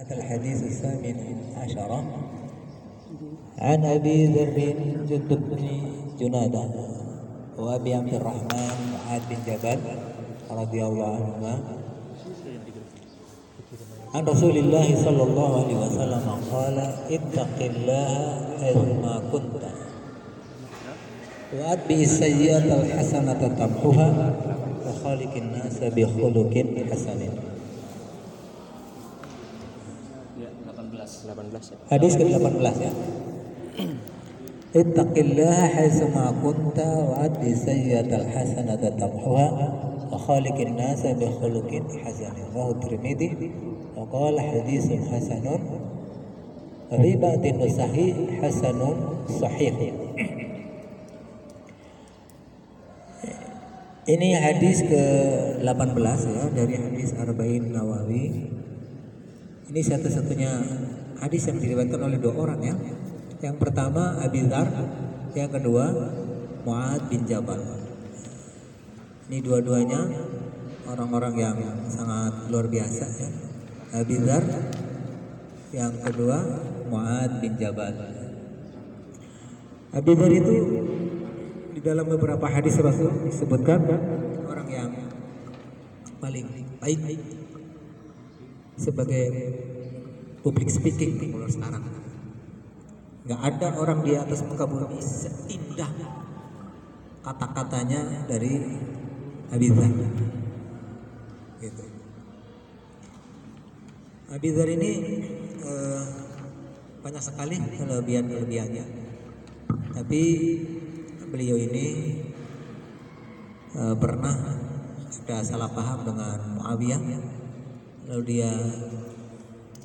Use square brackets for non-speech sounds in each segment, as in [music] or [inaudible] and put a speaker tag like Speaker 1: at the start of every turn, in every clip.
Speaker 1: هذا الحديث الثامن عشر عن أبي ذر جد بن جنادة وأبي عبد الرحمن معاذ بن جبل رضي الله عنهما عن رسول الله صلى الله عليه وسلم قال اتق الله حيثما كنت وأتبع السيئة الحسنة تمحها وخالق الناس بخلق حسن
Speaker 2: 18. 18 ya.
Speaker 1: Hadis ke-18 ya. Ittaqillaha haitsuma kunta wa addi sayyi'atal hasanata tamhuha wa khaliqin nasa bi khuluqin hasanin. Rawahu Tirmidzi wa qala haditsun hasanun wa fi ba'din nusahi hasanun sahih. Ini hadis ke-18 ya dari hadis Arba'in Nawawi ini satu-satunya hadis yang diriwayatkan oleh dua orang ya. Yang pertama Abi Dzar, yang kedua Muad bin Jabal. Ini dua-duanya orang-orang yang sangat luar biasa ya. Abi Dzar, yang kedua Muad bin Jabal. Abi Dzar itu di dalam beberapa hadis Rasul disebutkan orang yang paling baik sebagai public speaking kalau sekarang. Nggak ada orang di atas muka bumi seindah kata-katanya dari Abizar gitu. Abizar ini eh, banyak sekali kelebihan-kelebihannya. Tapi beliau ini eh, pernah ada salah paham dengan Muawiyah lalu dia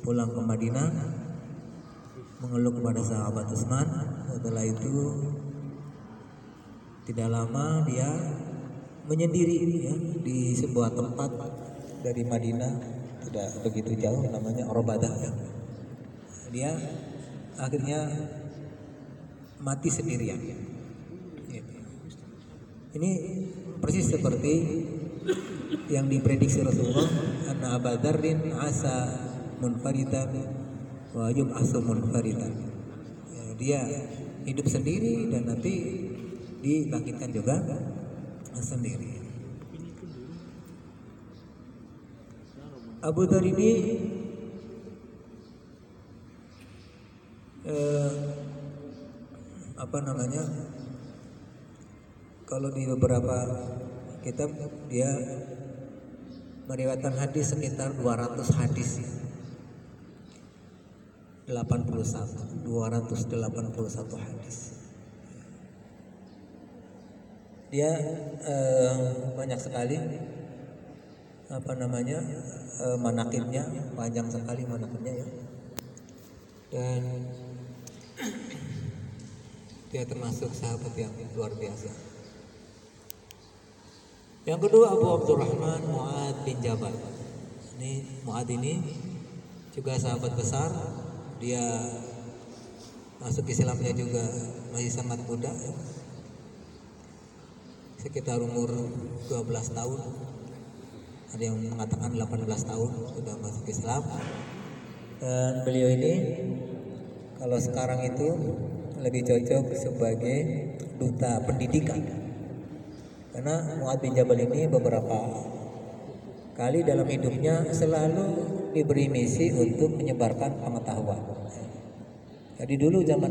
Speaker 1: pulang ke Madinah mengeluh kepada sahabat Utsman. Setelah itu tidak lama dia menyendiri ya, di sebuah tempat dari Madinah. Tidak begitu jauh namanya Orobadah ya. dia akhirnya mati sendirian. Ini persis seperti yang diprediksi Rasulullah anna Abu Dzarrin asa munfaridan wa yub'atsu munfaridan. Ya, dia hidup sendiri dan nanti dibangkitkan juga sendiri. Abu Dzar ini eh, apa namanya? Kalau di beberapa kitab dia meriwayatkan hadis sekitar 200 hadis. 81 281 hadis. Dia eh, banyak sekali apa namanya eh, manakibnya panjang sekali manakibnya ya. Dan [clears throat] dia termasuk sahabat yang luar biasa yang kedua Abu Abdurrahman Muad bin Jabal. Ini Muad ini juga sahabat besar. Dia masuk Islamnya juga masih sangat muda ya. Sekitar umur 12 tahun. Ada yang mengatakan 18 tahun sudah masuk Islam. Dan beliau ini kalau sekarang itu lebih cocok sebagai duta pendidikan karena Muad bin Jabal ini beberapa kali dalam hidupnya selalu diberi misi untuk menyebarkan pengetahuan. Jadi dulu zaman